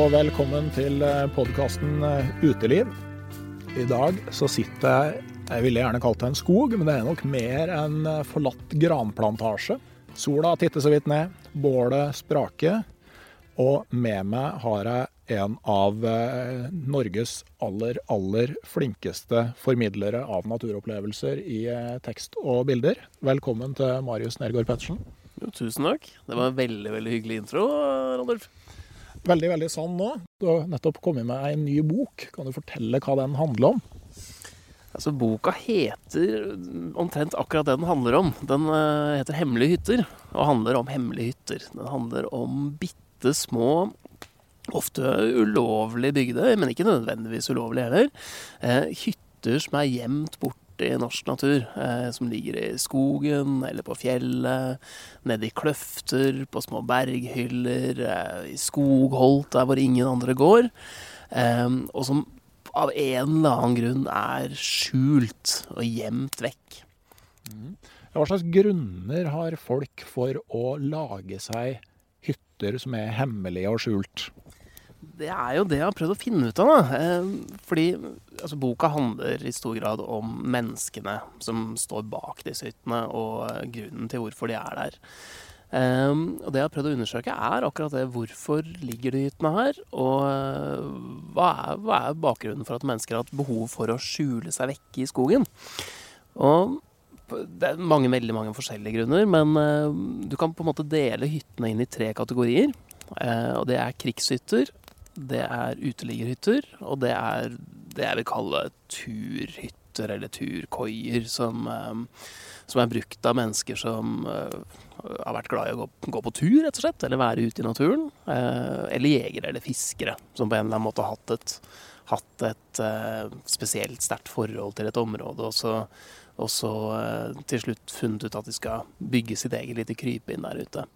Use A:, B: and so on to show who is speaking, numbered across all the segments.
A: Og velkommen til podkasten Uteliv. I dag så sitter jeg Jeg ville gjerne kalt det en skog, men det er nok mer en forlatt granplantasje. Sola titter så vidt ned, bålet spraker, og med meg har jeg en av eh, Norges aller, aller flinkeste formidlere av naturopplevelser i eh, tekst og bilder. Velkommen til Marius Nergård Pettersen.
B: Jo, tusen takk. Det var en veldig veldig hyggelig intro, Randulf.
A: Veldig, veldig sann nå. Du har nettopp kommet med ei ny bok. Kan du fortelle hva den handler om?
B: Altså, Boka heter omtrent akkurat det den handler om. Den uh, heter 'Hemmelige hytter', og handler om hemmelige hytter. Den handler om bitte små, ofte ulovlig bygde, men ikke nødvendigvis ulovlig heller, uh, hytter som er gjemt borte i norsk natur. eh, som ligger i skogen eller på fjellet, nede i kløfter, på små berghyller, i skogholt der hvor ingen andre går. og som av en eller annen grunn er skjult og gjemt vekk.
A: Hva slags grunner har folk for å lage seg hytter som er hemmelige og skjult?
B: Det er jo det jeg har prøvd å finne ut av. da. Fordi altså, boka handler i stor grad om menneskene som står bak disse hyttene, og grunnen til hvorfor de er der. Um, og det jeg har prøvd å undersøke, er akkurat det. Hvorfor ligger de hyttene her? Og uh, hva, er, hva, er, bakgrunnen for at mennesker har hatt behov for å skjule seg vekke i skogen? Og det er mange, veldig mange forskjellige grunner, men uh, du kan på en måte dele hyttene inn i tre kategorier. Uh, og det er krigshytter, det er uteliggerhytter, og det er det jeg vil kalle turhytter eller turkoier, som, som er brukt av mennesker som har vært glad i å gå, gå, på tur, rett og slett, eller være ute i naturen. Eh, eller jegere eller fiskere, som på en eller annen måte har hatt et, hatt et eh, spesielt sterkt forhold til et område, og så, og så eh, til slutt funnet ut at de skal bygge sitt eget lite krypinn der ute.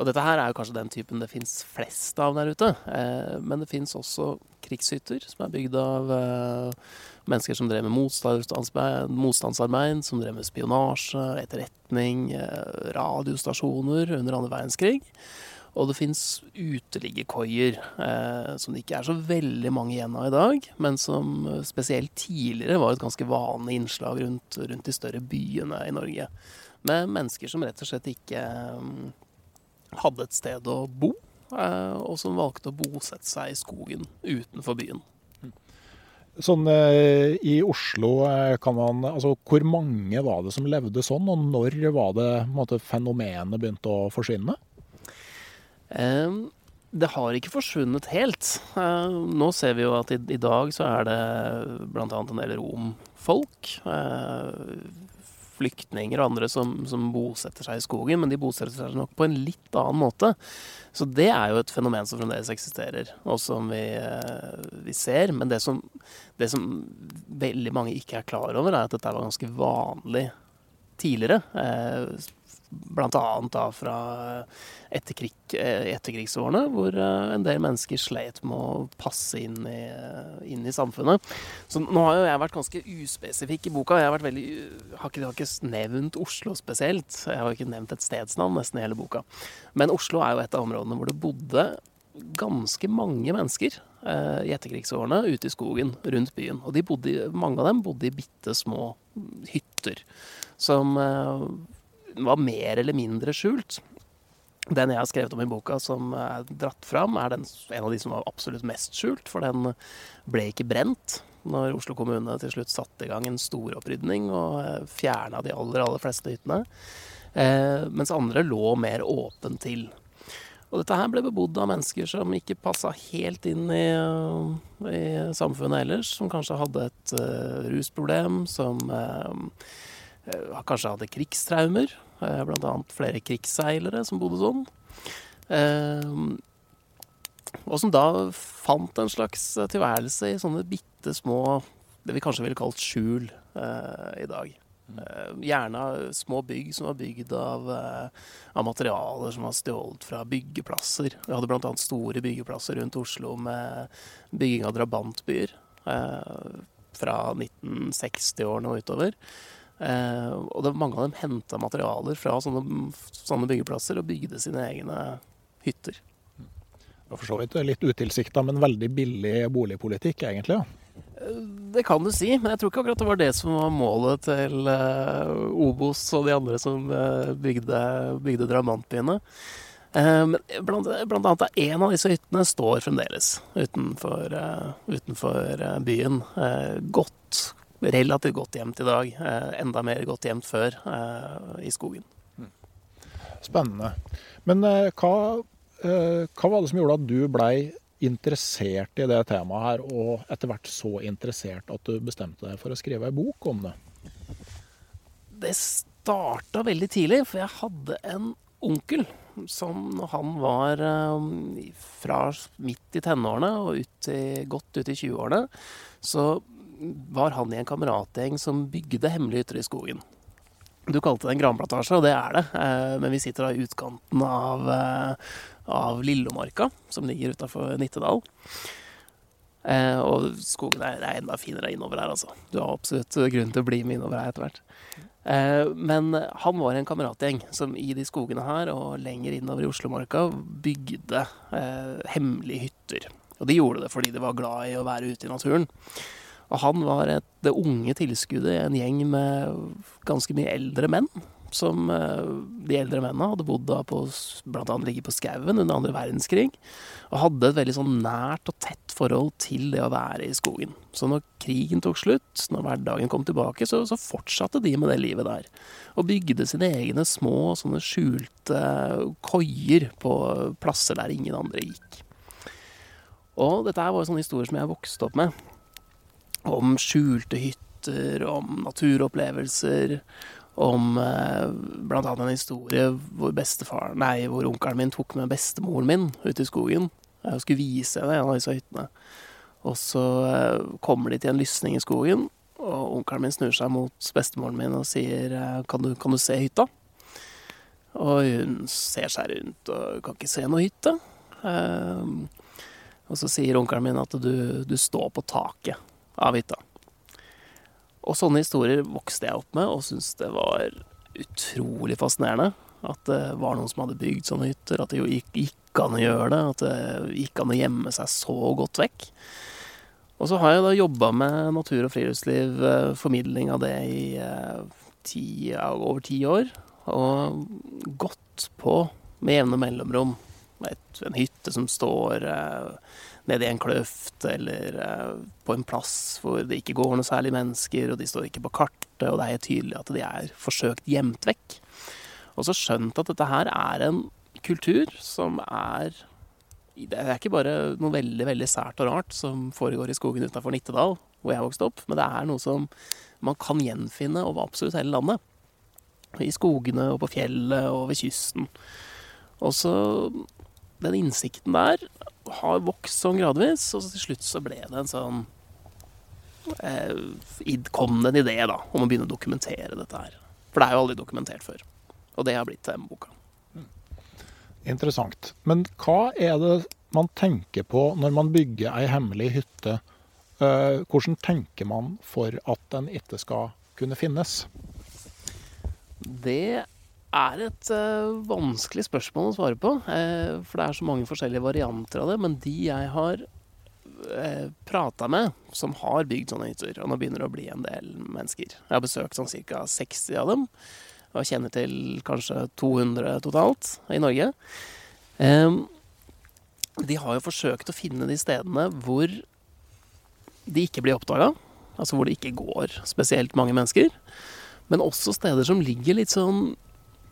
B: Og dette her er jo kanskje den typen det fins flest av der ute. Eh, men det fins også krigshytter som er bygd av eh, mennesker som drev med motstandsarbeid, motstandsarbeid, som drev med spionasje, etterretning, eh, radiostasjoner under andre verdenskrig. Og det fins uteliggekoier eh, som det ikke er så veldig mange igjen av i dag, men som spesielt tidligere var et ganske vanlig innslag rundt, rundt de større byene i Norge. Med mennesker som rett og slett ikke hadde et sted å bo, og som valgte å bosette seg i skogen utenfor byen.
A: Sånn eh, i Oslo eh, kan man Altså hvor mange var det som levde sånn, og når var det måte, fenomenet begynte å forsvinne?
B: Um, det har ikke forsvunnet helt. Nå ser vi jo at i, i dag så er det bl.a. en del romfolk. Flyktninger og andre som, som, bosetter seg i skogen, men de bosetter seg nok på en litt annen måte. Så det er jo et fenomen som fremdeles eksisterer, og som vi, uh, vi ser. Men det som, det som, veldig mange ikke er klar over, er at dette var ganske vanlig tidligere. Blant da fra etterkrig, eh, etterkrigsårene, hvor eh, en del mennesker slet med å passe inn i, inn i, samfunnet. Så nå har jo jeg vært ganske uspesifikk i boka. Jeg har, vært veldig, har, ikke, har ikke nevnt Oslo spesielt. Jeg har ikke nevnt et stedsnavn nesten i hele boka. Men Oslo er jo et av områdene hvor det bodde ganske mange mennesker eh, i etterkrigsårene ute i skogen rundt byen. Og bodde, mange av dem bodde i bitte små hytter som eh, var mer eller mindre skjult. Den jeg har skrevet om i boka som er dratt fram, er den, en av de som var absolutt mest skjult, for den ble ikke brent når Oslo kommune til slutt satte i gang en storopprydning og eh, fjerna de aller, aller fleste hyttene. Eh, mens andre lå mer åpent til. Og dette her ble bebodd av mennesker som ikke passa helt inn i, i, samfunnet ellers. Som kanskje hadde et uh, rusproblem, som uh, Eh, kanskje hadde krigstraumer. Eh, blant annet flere krigsseilere som bodde sånn. Eh, og som da fant en slags tilværelse i sånne bitte små Det vi kanskje ville kalt skjul i dag. Gjerne små bygg som var bygd av, av, materialer som var stjålet fra byggeplasser. Vi hadde bl.a. store byggeplasser rundt Oslo med bygging av drabantbyer fra 1960-årene og utover. Eh, og det, mange av dem henta materialer fra sånne, sånne, byggeplasser og bygde sine egne hytter.
A: Det for så vidt litt utilsikta, men veldig billig boligpolitikk, egentlig? ja.
B: Eh, det kan du si, men jeg tror ikke akkurat det var det som var målet til eh, Obos og de andre som eh, bygde, bygde drabantbyene. Uh, blant, blant, annet er en av disse hyttene står fremdeles utenfor, utenfor byen. godt relativt godt gjemt i dag. Eh, enda mer godt gjemt før eh, i skogen.
A: Spennende. Men eh, hva, hva var det som gjorde at du blei interessert i det temaet her, og etter hvert så interessert at du bestemte deg for å skrive ei bok om det?
B: Det starta veldig tidlig, for jeg hadde en onkel som når han var fra midt i tenårene og ut i, godt ut i 20-årene, så var han i en kameratgjeng som bygde hemmelige hytter i skogen. Du kalte det en granplantasje, og det er det. Eh, men vi sitter da i utkanten av, eh, av Lillomarka, som ligger utafor Nittedal. Eh, og skogen er, enda finere innover her, altså. Du har absolutt grunn til å bli med innover her etter hvert. Men han var en kameratgjeng som i de skogene her og lenger innover i Oslomarka bygde hemmelige hytter. Og de gjorde det fordi de var glad i å være ute i naturen. Og han var et, det unge tilskuddet i en gjeng med ganske mye eldre menn. Som eh, de eldre mennene hadde bodd da på annet ligget på skauen under andre verdenskrig. Og hadde et veldig sånn nært og tett forhold til det å være i skogen. Så når krigen tok slutt, når hverdagen kom tilbake, så, så fortsatte de med det livet der. Og bygde sine egne små sånne skjulte koier på plasser der ingen andre gikk. Og dette var jo sånne historier som jeg vokste opp med om skjulte hytter, om naturopplevelser, om eh, blant annet en historie hvor bestefar, nei, hvor onkelen min tok med bestemoren min ut i skogen. Jeg skulle vise henne en av disse hyttene. Og så eh, kommer de til en lysning i skogen, og onkelen min snur seg mot bestemoren min og sier eh, kan du, kan du se hytta? Og hun ser seg rundt og kan ikke se noe hytte. Um, og så sier onkelen min at du, du står på taket av hytta. Og sånne historier vokste jeg opp med, og syntes det var utrolig fascinerende. At det var noen som hadde bygd sånne hytter, at det gikk, gikk an å gjøre det. At det gikk an å gjemme seg så godt vekk. Og så har jeg da jobba med natur og friluftsliv, eh, formidling av det i eh, ti, over ti år. Og gått på med jevne mellomrom. Et, en hytte som står eh, nede i en kløft eller eh, på en plass hvor det ikke går noe særlig mennesker, og de står ikke på kartet, og det er helt tydelig at de er forsøkt gjemt vekk. Og så skjønt at dette her er en kultur som er Det er ikke bare noe veldig veldig sært og rart som foregår i skogen utafor Nittedal, hvor jeg vokste opp, men det er noe som man kan gjenfinne over absolutt hele landet. I skogene og på fjellet og ved kysten. Og så Den innsikten der har vokst sånn gradvis, og så til slutt så ble det en sånn eh, Kom det en idé, da, om å begynne å dokumentere dette her. For det er jo aldri dokumentert før. Og det har blitt denne boka.
A: Interessant. Men hva er det man tenker på når man bygger ei hemmelig hytte? Eh, hvordan tenker man for at den ikke skal kunne finnes?
B: Det er et uh, vanskelig spørsmål å svare på. Uh, for det er så mange forskjellige varianter av det. Men de jeg har uh, prata med, som har bygd sånne hytter, og nå begynner det å bli en del mennesker Jeg har besøkt sånn ca. 60 av dem, og kjenner til kanskje 200 totalt i Norge. Um, de har jo forsøkt å finne de stedene hvor de ikke blir oppdaga. Altså hvor det ikke går spesielt mange mennesker. Men også steder som ligger litt sånn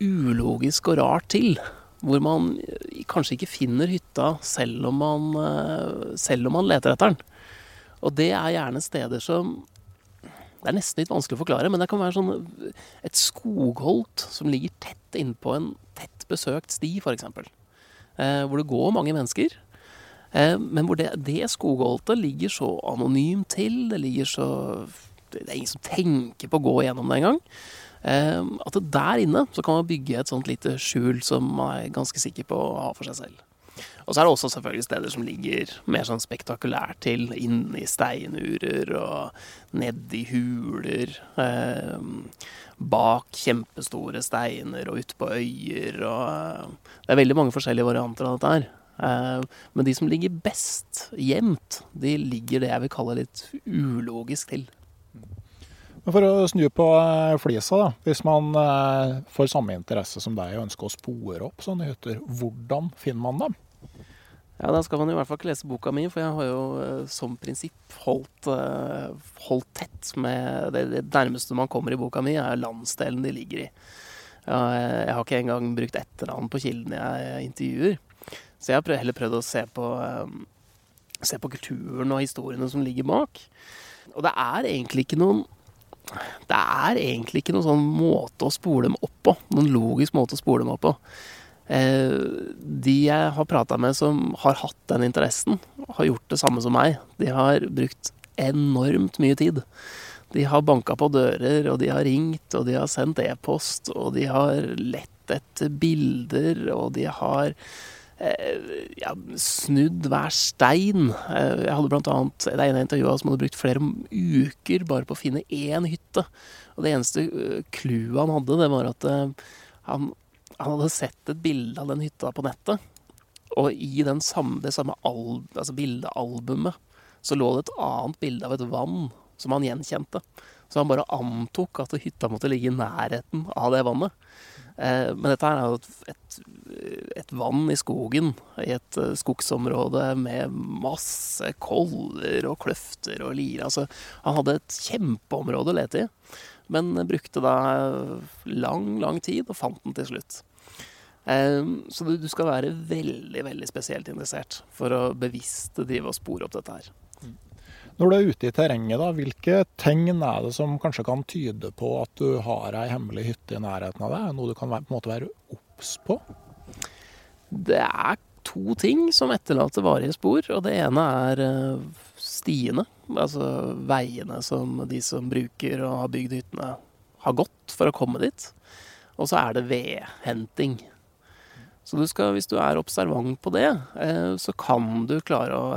B: ulogisk og rart til. Hvor man kanskje ikke finner hytta selv om man, eh, selv om man leter etter den. Og det er gjerne steder som Det er nesten litt vanskelig å forklare, men det kan være sånn et skogholt som ligger tett innpå en tett besøkt sti, f.eks. Eh, hvor det går mange mennesker. Eh, men hvor det, det skogholtet ligger så anonymt til. Det ligger så Det er ingen som tenker på å gå gjennom det engang. Eh, at der inne så kan man bygge et sånt lite skjul som man er ganske sikker på å ha for seg selv. Og så er det også selvfølgelig steder som ligger mer sånn spektakulært til. Inni steinurer og nedi huler. Eh, bak kjempestore steiner og ute på øyer og eh, Det er veldig mange forskjellige varianter av dette her. Eh, men de som ligger best gjemt, de ligger det jeg vil kalle litt ulogisk til.
A: For å snu på eh, flisa, da. Hvis man eh, får samme interesse som deg og ønsker å spore opp sånne hytter, hvordan finner man dem?
B: Ja, Da skal man i hvert fall ikke lese boka mi, for jeg har jo som prinsipp holdt, holdt tett med det, det, nærmeste man kommer i boka mi, er landsdelen de ligger i. Jeg har ikke engang brukt etternavn på kildene jeg intervjuer. Så jeg har heller prøvd å se på, se på kulturen og historiene som ligger bak. Og det er egentlig ikke noen det er egentlig ikke noen sånn måte å spole dem opp på. Noen logisk måte å spole dem opp på. Eh, de jeg har prata med som har hatt den interessen, har gjort det samme som meg. De har brukt enormt mye tid. De har banka på dører, og de har ringt, og de har sendt e-post, og de har lett etter bilder, og de har ja, snudd hver stein. Jeg hadde annet det ene intervjuet som hadde brukt flere uker bare på å finne én hytte. Og det eneste clouet han hadde, det var at han, han, hadde sett et bilde av den hytta på nettet. Og i samme, det samme al, altså bildealbumet så lå det et annet bilde av et vann som han gjenkjente. Så han bare antok at hytta måtte ligge i nærheten av det vannet. Eh, men dette er jo et, et, vann i skogen, i et eh, skogsområde med masse koller og kløfter og lier. Altså, han hadde et kjempeområde å lete i, men brukte da lang, lang tid og fant den til slutt. Eh, så du skal være veldig, veldig spesielt interessert for å bevisst drive og spore opp dette her.
A: Når du er ute i terrenget, da, hvilke tegn er det som kanskje kan tyde på at du har ei hemmelig hytte i nærheten av deg? Noe du kan være, på en måte være obs på?
B: Det er to ting som etterlater varige spor. Og det ene er eh, stiene. Altså veiene som de som bruker og har bygd hyttene, har gått for å komme dit. Og så er det vedhenting. Så du skal, hvis du er observant på det, eh, så kan du klare å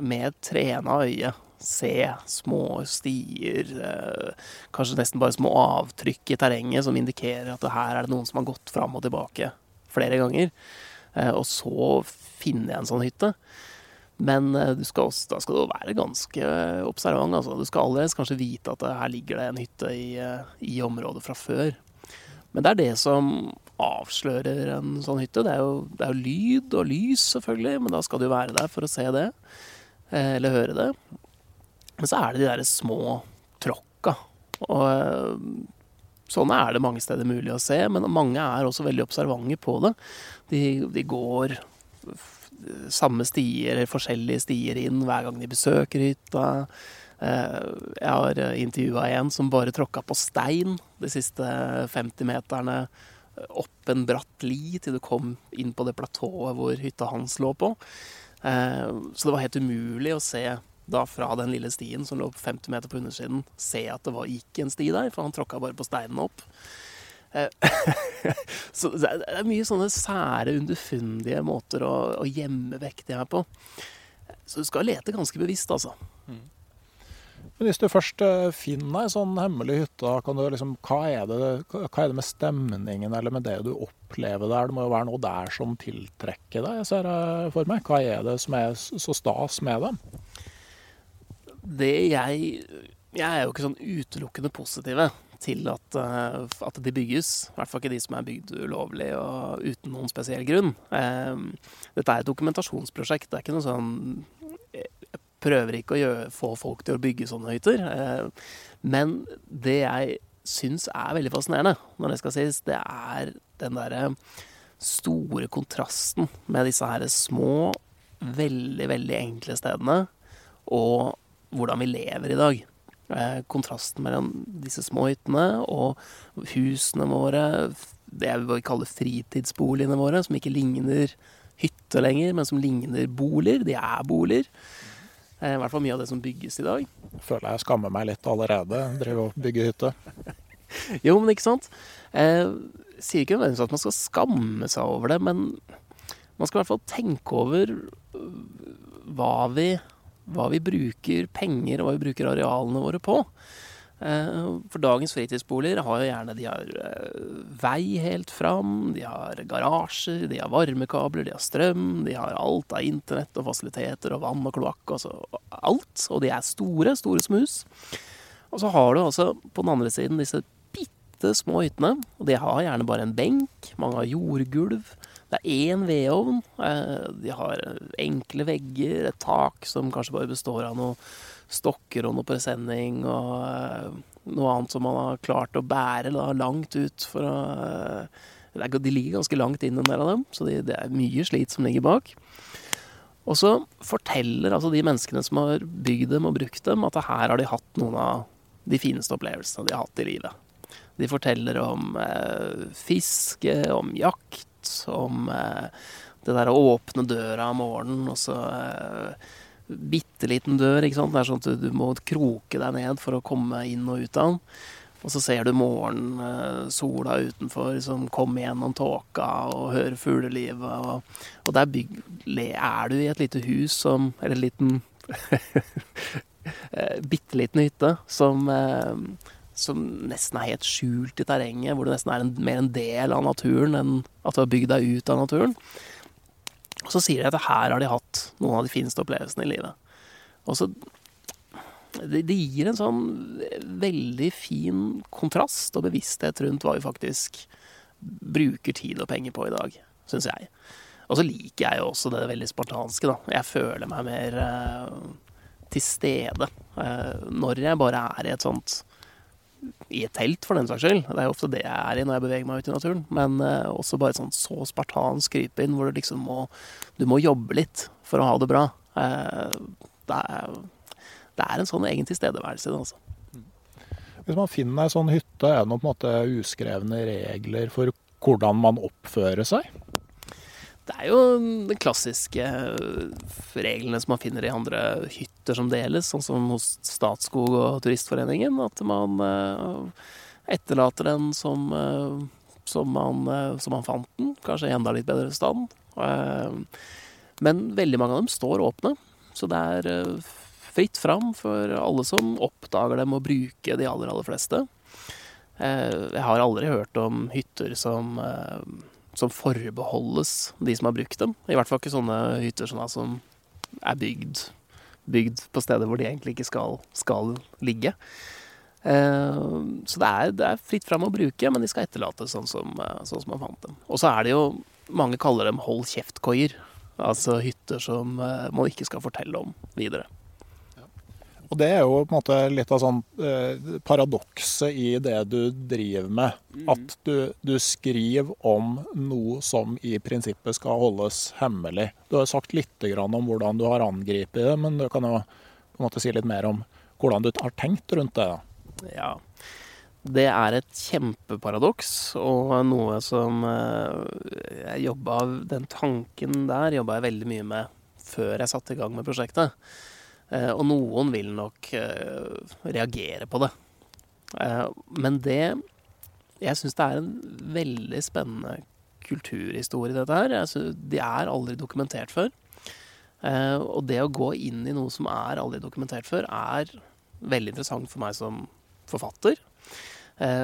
B: med et trena øye se små stier, eh, kanskje nesten bare små avtrykk i terrenget som indikerer at her er det noen som har gått fram og tilbake flere ganger. Eh, og så finner jeg en sånn hytte. Men skal også, da skal du være ganske observant. Altså. Du skal allerede kanskje vite at her ligger det en hytte i, i området fra før. Men det er det som avslører en sånn hytte. Det er, jo, det er jo lyd og lys, selvfølgelig, men da skal du være der for å se det. Eh, eller høre det. Men så er det de der små tråkka. Og eh, sånne er det mange steder mulig å se, men mange er også veldig observante på det. De, de går samme stier, eller forskjellige stier inn hver gang de besøker hytta. Eh, jeg har intervjua en som bare tråkka på stein de siste 50 meterne opp en bratt li til du kom inn på det platået hvor hytta hans lå på. Eh, så det var helt umulig å se da fra den lille stien som lå 50 meter på undersiden, se at det var ikke en sti der, for han tråkka bare på steinene opp. Eh, så det er mye sånne sære, underfundige måter å gjemme vekk det her på. Så du skal lete ganske bevisst, altså. Mm.
A: Men hvis du først eh, finner ei sånn hemmelig hytte, liksom, hva, er det, hva, er det, med stemningen eller med det du opplever der? Det må jo være noe der som tiltrekker deg, jeg ser for meg. Hva er det som er så stas med dem?
B: Det jeg Jeg er jo ikke sånn utelukkende positive til at, eh, at, de bygges. I hvert fall ikke de som er bygd ulovlig og uten noen spesiell grunn. Eh, dette er et dokumentasjonsprosjekt. Det er ikke noe sånn prøver ikke å gjøre, få folk til å bygge sånne hytter. Eh, men det jeg syns er veldig fascinerende, når det skal sies, det er den derre store kontrasten med disse her små, veldig, veldig enkle stedene, og hvordan vi lever i dag. Eh, kontrasten mellom disse små hyttene og husene våre, det vi kaller fritidsboligene våre, som ikke ligner hytter lenger, men som ligner boliger. De er boliger. Eh, I hvert fall mye av det som bygges i dag.
A: Føler jeg skammer meg litt allerede. Driver og bygger hytte.
B: jo, men ikke sant. Jeg eh, sier ikke nødvendigvis at man skal skamme seg over det, men man skal i hvert fall tenke over øh, hva vi, hva vi bruker penger og hva vi bruker arealene våre på. Eh, for dagens fritidsboliger har jo gjerne de har eh, vei helt fram, de har garasjer, de har varmekabler, de har strøm, de har alt av internett og fasiliteter og vann og kloakk, altså alt. Og de er store, store som hus. Og så har du altså på den andre siden disse bitte små hyttene, og de har gjerne bare en benk, mange har jordgulv. Det er én vedovn. Eh, de har enkle vegger, et tak som kanskje bare består av noe stokker og noe presenning og uh, noe annet som man har klart å bære da, langt ut for å uh, De ligger ganske langt inn, en del av dem, så de, det er mye slit som ligger bak. Og så forteller altså de menneskene som har bygd dem og brukt dem, at her har de hatt noen av de fineste opplevelsene de har hatt i livet. De forteller om eh, fiske, om jakt, om eh, det der å åpne døra om morgenen og så eh, bitte liten dør. ikke sant? Det er sånn at du, må kroke deg ned for å komme inn og ut av den. Og så ser du morgensola utenfor som kommer gjennom tåka, og hører fuglelivet. Og, og der bygg, er du i et lite hus som Eller en liten eh, Bitte liten hytte som, eh, som nesten er helt skjult i terrenget. Hvor du nesten er en, mer en del av naturen enn at du har bygd deg ut av naturen. Og så sier de at her har de hatt noen av de fineste opplevelsene i livet. Og så det, det, gir en sånn veldig fin kontrast og bevissthet rundt hva vi faktisk bruker tid og penger på i dag, syns jeg. Og så liker jeg jo også det veldig spartanske, da. Jeg føler meg mer uh, til stede uh, når jeg bare er i et sånt i et telt, for den saks skyld. Det er jo ofte det jeg er i når jeg beveger meg ut i naturen. Men uh, også bare sånn så spartansk krype inn, hvor du liksom må Du må jobbe litt for å ha det bra. Uh, det, er, det, er, en sånn egen tilstedeværelse i det, altså.
A: Hvis man finner ei sånn hytte, er det noen på en måte uskrevne regler for hvordan man oppfører seg?
B: Det er jo de klassiske eh, reglene som man finner i andre hytter som deles, sånn som hos Statskog og Turistforeningen. At man eh, etterlater den som, eh, som, man, som man fant den, kanskje i enda litt bedre stand. Men veldig mange av dem står åpne, så det er fritt fram for alle som oppdager dem og bruker de aller, aller fleste. Jeg har aldri hørt om hytter som som forbeholdes de som har brukt dem. I hvert fall ikke sånne hytter sånne som er bygd, bygd på steder hvor de egentlig ikke skal, skal ligge. Eh, så det er, det er fritt fram å bruke, men de skal etterlates sånn eh, sånn som man fant dem. Og så er det jo Mange kaller dem hold kjeft-koier. Altså hytter som eh, man ikke skal fortelle om videre.
A: Og det er jo på en måte litt av sånn eh, paradokset i det du driver med. At du, du skriver om noe som i prinsippet skal holdes hemmelig. Du har sagt litt grann om hvordan du har angrepet det, men du kan jo på en måte si litt mer om hvordan du har tenkt rundt det. da.
B: Ja. Det er et kjempeparadoks, og noe som eh, jeg jobba Den tanken der jobba jeg veldig mye med før jeg satte i gang med prosjektet. Eh, Og noen vil nok eh, reagere på det. Eh, Men det Jeg syns det er en veldig spennende kulturhistorie, dette her. Altså, de er aldri dokumentert før. Og det å gå inn i noe som er aldri dokumentert før, er veldig interessant for meg som forfatter.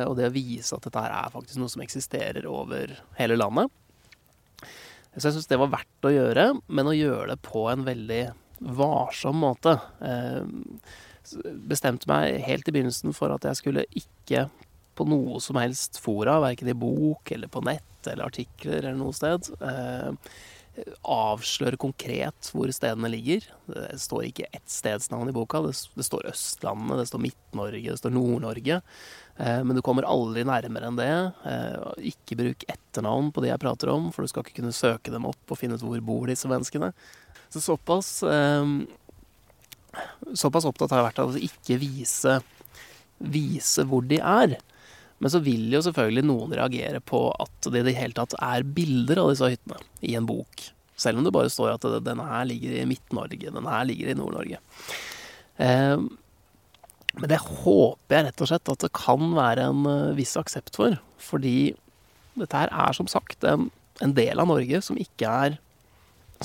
B: Og det å vise at dette her er faktisk noe som eksisterer over hele landet. Så jeg syns det var verdt å gjøre, men å gjøre det på en veldig varsom måte. Eh, bestemte meg helt i begynnelsen for at jeg skulle ikke på noe som helst fora, verken i bok eller på nett eller artikler eller noe sted, eh, avsløre konkret hvor stedene ligger. Det står ikke ett stedsnavn i boka. Det, står Østlandet, det står Midt-Norge, det står Nord-Norge. Eh, men du kommer aldri nærmere enn det. Ikke bruk etternavn på de jeg prater om, for du skal ikke kunne søke dem opp og finne ut hvor bor disse menneskene. Så såpass eh, Såpass opptatt har jeg vært av å ikke vise, vise hvor de er. Men så vil jo selvfølgelig noen reagere på at det i det hele tatt er bilder av disse hyttene i en bok. Selv om det bare står at denne her ligger i Midt-Norge, denne her ligger i Nord-Norge. Eh, men det håper jeg rett og slett at det kan være en eh, viss aksept for. Fordi dette her er som sagt en, del av Norge som ikke er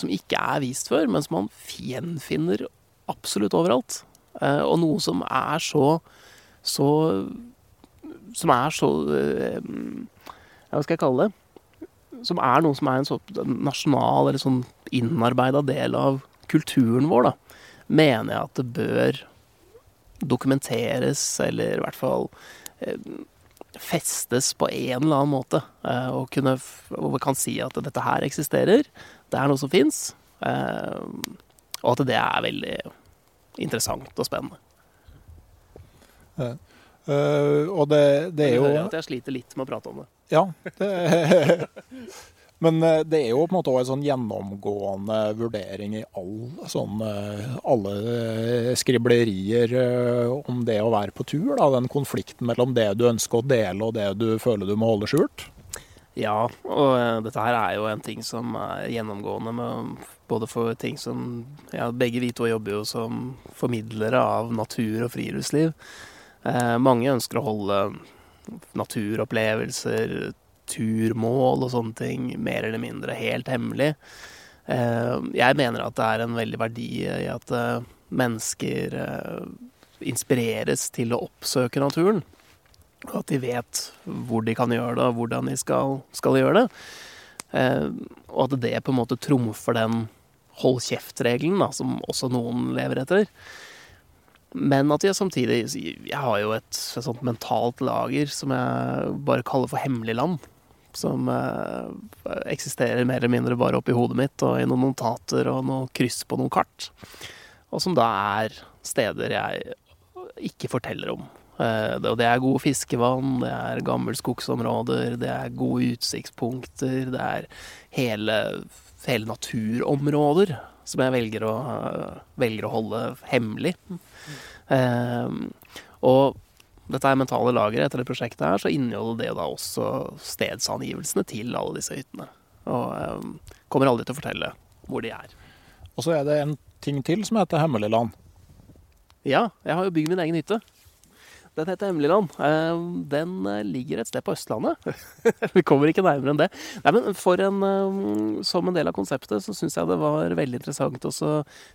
B: som ikke er vist før, men som man gjenfinner absolutt overalt. Eh, og noe som er så så Som er så eh, Hva skal jeg kalle det? Som er noe som er en så nasjonal eller sånn innarbeida del av kulturen vår, da. Mener jeg at det bør dokumenteres, eller i hvert fall eh, festes på en eller annen måte. Og, kunne, og kan si at dette her eksisterer, det er noe som fins. Eh, og at det er veldig interessant og spennende.
A: Eh, og det, det er
B: Jeg
A: jo
B: hører at jeg sliter litt med å prate om det.
A: Ja. Det, men eh, det er jo på en måte òg en sånn gjennomgående vurdering i all, sånn, alle skriblerier om det å være på tur. Da, den konflikten mellom det du ønsker å dele og det du føler du må holde skjult.
B: Ja, og eh, dette her er jo en ting som er gjennomgående med både for ting som Ja, begge vi to jobber jo som formidlere av natur og friluftsliv. Eh, mange ønsker å holde naturopplevelser, turmål og sånne ting mer eller mindre helt hemmelig. Eh, jeg mener at det er en veldig verdi i at mennesker inspireres til å oppsøke naturen. Og at de vet hvor de kan gjøre det, og hvordan de skal, skal gjøre det. Eh, og at det på en måte trumfer den hold kjeft-regelen, som også noen lever etter. Men at jeg samtidig Jeg har jo et, et sånt mentalt lager som jeg bare kaller for hemmelig land. Som eh, eksisterer mer eller mindre bare oppi hodet mitt og i noen notater og noe kryss på noen kart. Og som da er steder jeg ikke forteller om. Eh, og det er gode fiskevann, det er gammelskogsområder, det er gode utsiktspunkter, det er hele, hele naturområder som jeg velger å, velger å holde hemmelig. Eh, og dette er mentale lageret etter det prosjektet her, så inneholder det da også stedsangivelsene til alle disse hyttene. Og eh, kommer aldri til å fortelle hvor de er.
A: Og så er det en ting til som heter Hemmeligland.
B: Ja, jeg har jo bygd min egen hytte. Den heter Hemmeligland. Eh, Den eh, ligger et sted på Østlandet. Vi kommer ikke nærmere enn det. Nei, men en, eh, Som en del av konseptet så syns jeg det var veldig interessant å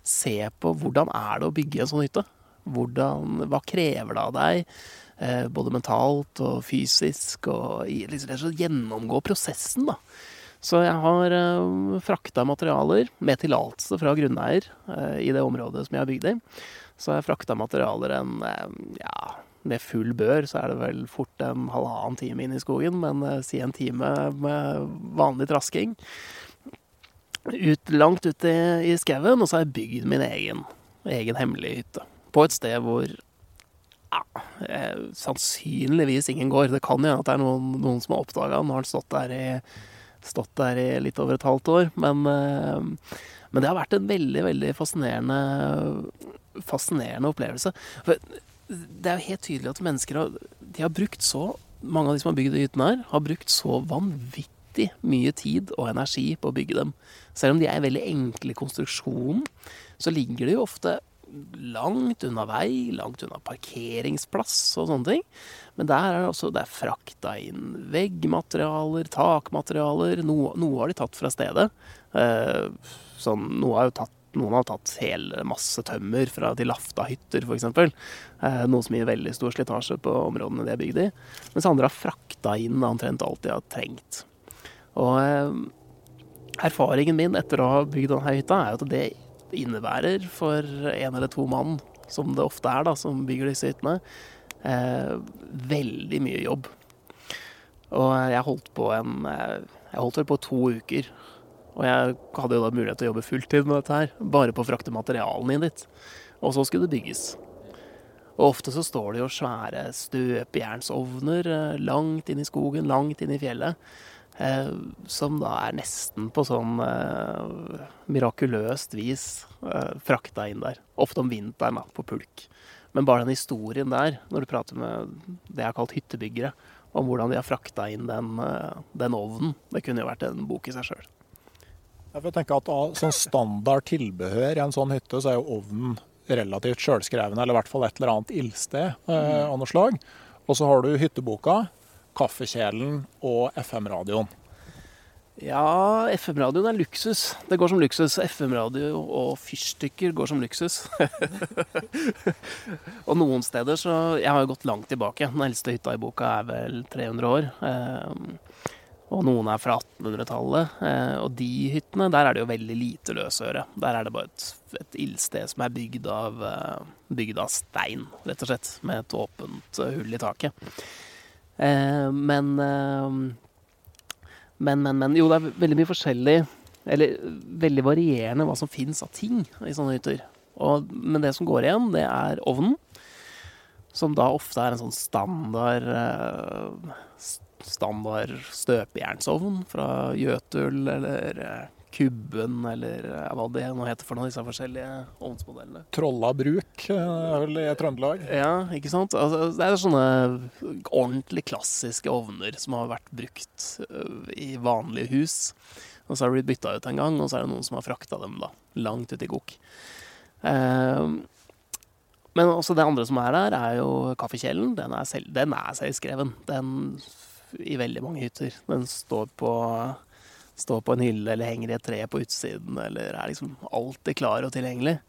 B: se på hvordan er det å bygge en sånn hytte. Hvordan, hva krever det av deg? Både mentalt og fysisk. Og liksom, gjennomgå prosessen, da. Så jeg har uh, frakta materialer med tillatelse fra grunneier i det området som jeg har bygd i. Så har jeg frakta materialer en ja, med full bør så er det vel fort en halvannen time inn i skogen, men uh, si en time med vanlig trasking. Ut, langt ute i, i skauen, og så har jeg bygd min egen, egen hemmelige hytte. På et sted hvor ja, eh, sannsynligvis ingen går. Det kan hende at det er noen, noen som har oppdaga den. Nå har den stått der, i, stått der i litt over et halvt år. Men, eh, men det har vært en veldig, veldig fascinerende, fascinerende opplevelse. For det er jo helt tydelig at mennesker har, de har brukt så Mange av de som har bygd hyttene her, har brukt så vanvittig mye tid og energi på å bygge dem. Selv om de er veldig enkle i konstruksjonen, så ligger de jo ofte langt unna vei, langt unna parkeringsplass og sånne ting. Men der er det også det er frakta inn veggmaterialer, takmaterialer. Noe, noe, har de tatt fra stedet. Eh, sånn, noe har jo tatt, noen har tatt hele masse tømmer fra de lafta hytter, f.eks. Eh, noe som gir veldig stor slitasje på områdene de er bygd i. Mens andre har frakta inn omtrent alt de har trengt. Og eh, erfaringen min etter å ha bygd denne hytta, er at det innebærer for en eller to mann, som det ofte er da, som bygger disse hyttene, eh, veldig mye jobb. Og jeg holdt på en Jeg holdt vel på to uker. Og jeg hadde jo da mulighet til å jobbe fulltid med dette her, bare på å frakte materialene inn dit. Og så skulle det bygges. Og ofte så står det jo svære støpejernsovner eh, langt inn i skogen, langt inn i fjellet. Eh, som da er nesten på sånn eh, mirakuløst vis eh, frakta inn der. Ofte om vinteren, da, på pulk. Men bare den historien der, når du prater med det jeg har kalt hyttebyggere, om hvordan de har frakta inn den, eh, den, ovnen, det kunne jo vært en bok i seg sjøl.
A: Jeg tenker at av sånn standard tilbehør i en sånn hytte, så er jo ovnen relativt sjølskrevne, eller i hvert fall et eller annet ildsted mm. av noe slag. Og så har du hytteboka, kaffekjelen og FM-radioen.
B: Ja, FM-radioen er luksus. Det går som luksus. FM-radio og fyrstikker går som luksus. og noen steder så Jeg har jo gått langt tilbake. Den eldste hytta i boka er vel 300 år. Eh, og noen er fra 1800-tallet. Eh, og de hyttene, der er det jo veldig lite løsøre. Der er det bare et, et ildsted som er bygd av, eh, bygd av stein, rett og slett. Med et åpent hull i taket. Eh, men, eh, men, men, men Jo, det er veldig mye forskjellig Eller veldig varierende hva som fins av ting i sånne hytter. Men det som går igjen, det er ovnen. Som da ofte er en sånn standard eh, Standard støpejernsovn fra Jøtul eller Kubben, eller hva det nå heter for noen av disse forskjellige ovnsmodellene.
A: Trolla bruk er vel i Trøndelag?
B: Ja, ikke sant. Altså, det er sånne ordentlig klassiske ovner som har vært brukt i vanlige hus. Og så har de blitt bytta ut en gang, og så er det noen som har frakta dem da, langt ut i. Eh, men også det andre som er der, er jo kaffekjelen. Den er, selv, den er selvskreven. Den i veldig mange hytter. Den står på står på en hylle eller henger i et tre på utsiden, eller er liksom alltid klar og tilgjengelig.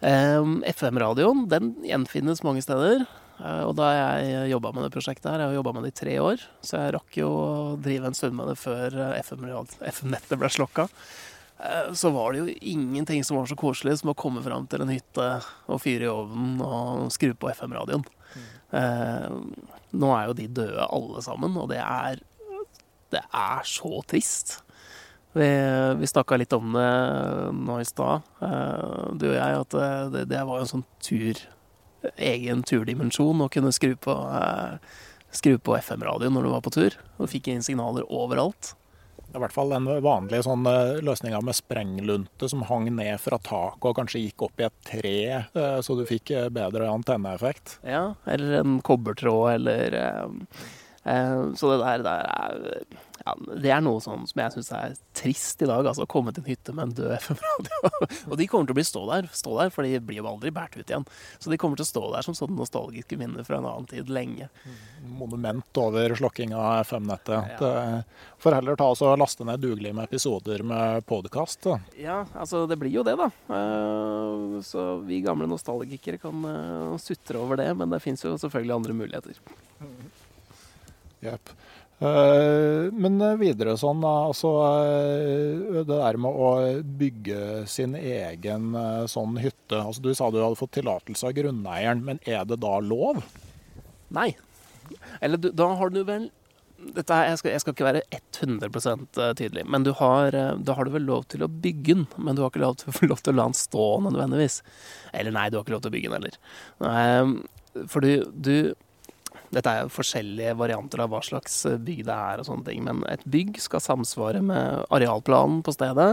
B: Um, FM-radioen den gjenfinnes mange steder. Uh, og da jeg jobba med det prosjektet her, jeg har jobba med det i tre år, så jeg rakk jo å drive en stund med det før FM-nettet FM ble slokka. Uh, så var det jo ingenting som var så koselig som å komme fram til en hytte og fyre i ovnen og skru på FM-radioen. Mm. Eh, nå er jo de døde alle sammen, og det er det er så trist. Vi, vi snakka litt om det nå i stad, eh, du og jeg, at det, det var en sånn tur, egen turdimensjon å kunne skru på, eh, på FM-radioen når du var på tur. Og fikk inn signaler overalt.
A: Det er i hvert fall den vanlige sånn eh, løsninga med sprenglunte som hang ned fra taket og kanskje gikk opp i et tre, så du fikk bedre antenneeffekt.
B: Ja, eller en kobbertråd, eller Eh, så det der, der er ja, det er noe sånn som jeg syns er trist i dag. altså Å komme til en hytte med en død FM-radio. og de kommer til å bli stå der, stå der, for de blir jo aldri båret ut igjen. Så de kommer til å stå der som sånn nostalgiske minner fra en annen tid lenge.
A: Monument over slokking av FM-nettet. Ja. Får heller ta oss og laste ned dugelig med episoder med podkast.
B: Ja, altså det blir jo det, da. Eh, så vi gamle nostalgikere kan eh, sutre over det, men det fins jo selvfølgelig andre muligheter.
A: Jepp. Men videre sånn, altså det der med å bygge sin egen sånn hytte. Altså Du sa du hadde fått tillatelse av grunneieren, men er det da lov?
B: Nei. Eller du, da har du vel dette her, jeg, skal, jeg skal ikke være 100% tydelig, men du har, da har du vel lov til å bygge den, men du har ikke lov til, lov til å la den stå nødvendigvis. Eller nei, du har ikke lov til å bygge den heller. Fordi du dette er jo forskjellige varianter av hva slags bygg det er og sånne ting. Men et bygg skal samsvare med arealplanen på stedet.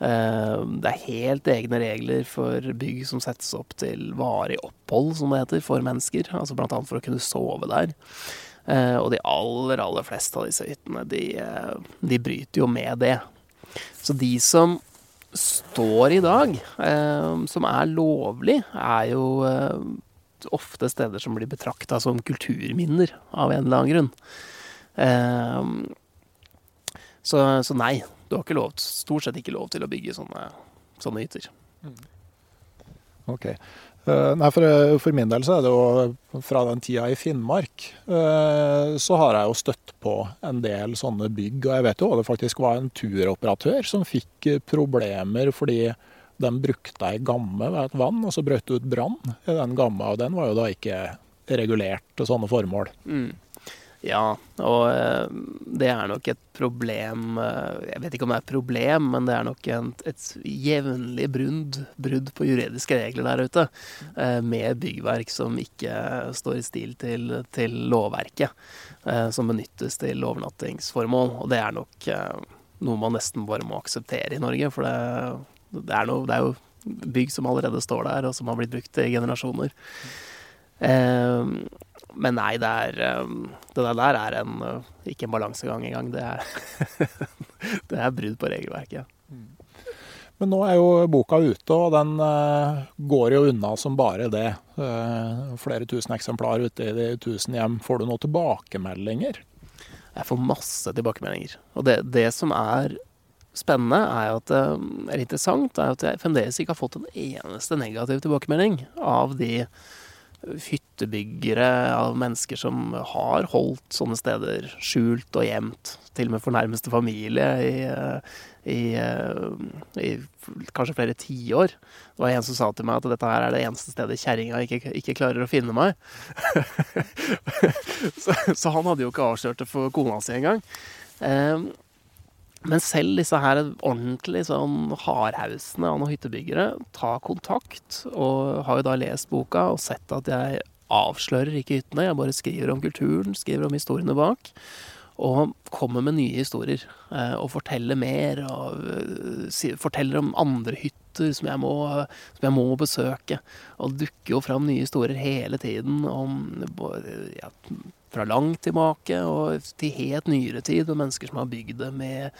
B: Det er helt egne regler for bygg som settes opp til varig opphold, som det heter, for mennesker. Altså blant annet for å kunne sove der. Og de aller, aller fleste av disse hyttene, de, de bryter jo med det. Så de som står i dag, som er lovlig, er jo ofte steder som blir betrakta som kulturminner av en eller annen grunn. Eh, så, så, nei, du har ikke lov, stort sett ikke lov til å bygge sånne, sånne hytter.
A: Ok. Uh, nei, for, for, min del så er det jo fra den tida i Finnmark, uh, så har jeg jo støtt på en del sånne bygg. Og jeg vet jo det faktisk var en turoperatør som fikk problemer fordi de brukte ei gamme ved et vann, og så brøt det ut brann i den gamma. Og den var jo da ikke regulert til sånne formål.
B: Mm. Ja, og eh, det er nok et problem eh, Jeg vet ikke om det er et problem, men det er nok et, et jevnlig brudd, brudd på juridiske regler der ute. Eh, med byggverk som ikke står i stil til, til lovverket. Som benyttes til overnattingsformål. Og det er nok noe man nesten bare må akseptere i Norge. For det det er, noe, det er, jo bygg som allerede står der, og som har blitt brukt i generasjoner. Eh, men nei, det er ehm, Det der er en, ikke en balansegang engang. Det er, det er brudd på regelverket.
A: Men nå er jo boka ute, og den uh, går jo unna som bare det. Uh, flere tusen eksemplar ute i de tusen hjem. Får du noen tilbakemeldinger?
B: Jeg får masse tilbakemeldinger. Og det, det som er spennende, er jo at, det eller interessant, er at jeg fremdeles ikke har fått en eneste negativ tilbakemelding av de hyttebyggere, av mennesker som har holdt sånne steder skjult og gjemt. Til og med for nærmeste familie i, i, i kanskje flere tiår. Det var en som sa til meg at dette her er det eneste stedet kjerringa ikke, ikke, klarer å finne meg. så, så, han hadde jo ikke avslørt det for kona si engang. Um, men selv disse her ordentlig sånn hardhausene av noen hyttebyggere tar kontakt, og har jo da lest boka og sett at jeg avslører ikke hyttene, jeg bare skriver om kulturen, skriver om historiene bak. Og kommer med nye historier, eh, og forteller mer. Og eh, forteller om andre hytter som jeg, må, som jeg må besøke. Og dukker jo fram nye historier hele tiden om ja, fra langt tilbake og til helt nyere tid, og mennesker som har bygd det med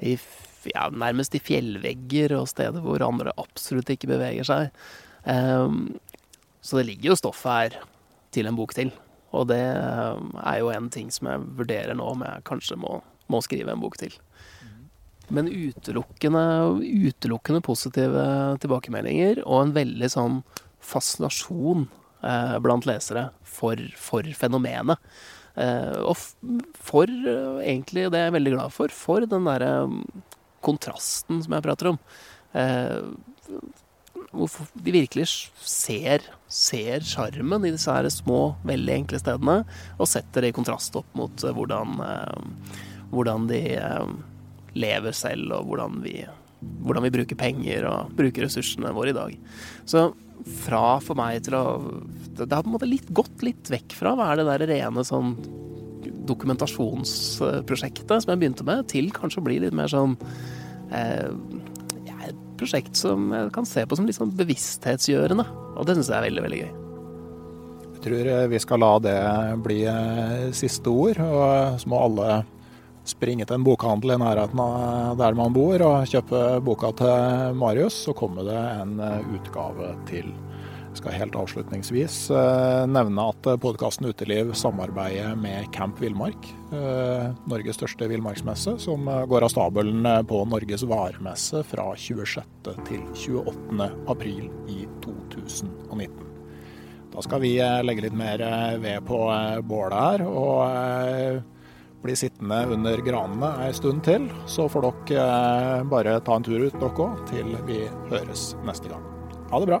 B: i, ja, nærmest i fjellvegger og steder hvor andre absolutt ikke beveger seg. Um, så det ligger jo stoff her til en bok til. Og det um, er jo en ting som jeg vurderer nå om jeg kanskje må, må skrive en bok til. Men utelukkende, utelukkende positive tilbakemeldinger og en veldig sånn fascinasjon eh, blant lesere for, for fenomenet. Eh, og for, eh, egentlig, det er jeg veldig glad for, for den derre mm, kontrasten som jeg prater om. Hvor de virkelig ser ser sjarmen i disse her små, veldig enkle stedene, og setter det i kontrast opp mot hvordan, hvordan de lever selv, og hvordan vi, hvordan vi bruker penger og bruker ressursene våre i dag. Så fra for meg til å Det har på en måte litt gått litt vekk fra hva er det der rene sånn dokumentasjonsprosjektet som jeg begynte med, til kanskje å bli litt mer sånn eh, Et prosjekt som jeg kan se på som litt sånn bevissthetsgjørende. Og det syns jeg er veldig, veldig gøy.
A: Jeg tror eh, vi skal la det bli eh, siste ord. Og så må alle springe til en bokhandel i nærheten av der man bor og kjøpe boka til Marius, så kommer det en eh, utgave til. Jeg skal helt avslutningsvis eh, nevne at podkasten Uteliv samarbeider med Camp Villmark, eh, Norges største villmarksmesse, som går av stabelen på Norges varemesse fra 26. til 28. april i 2019. Da skal vi legge litt mer ved på bålet her. og bli sittende under granene ei stund til, så får dere eh, bare ta en tur ut, dere òg, til vi høres neste gang. Ha det bra.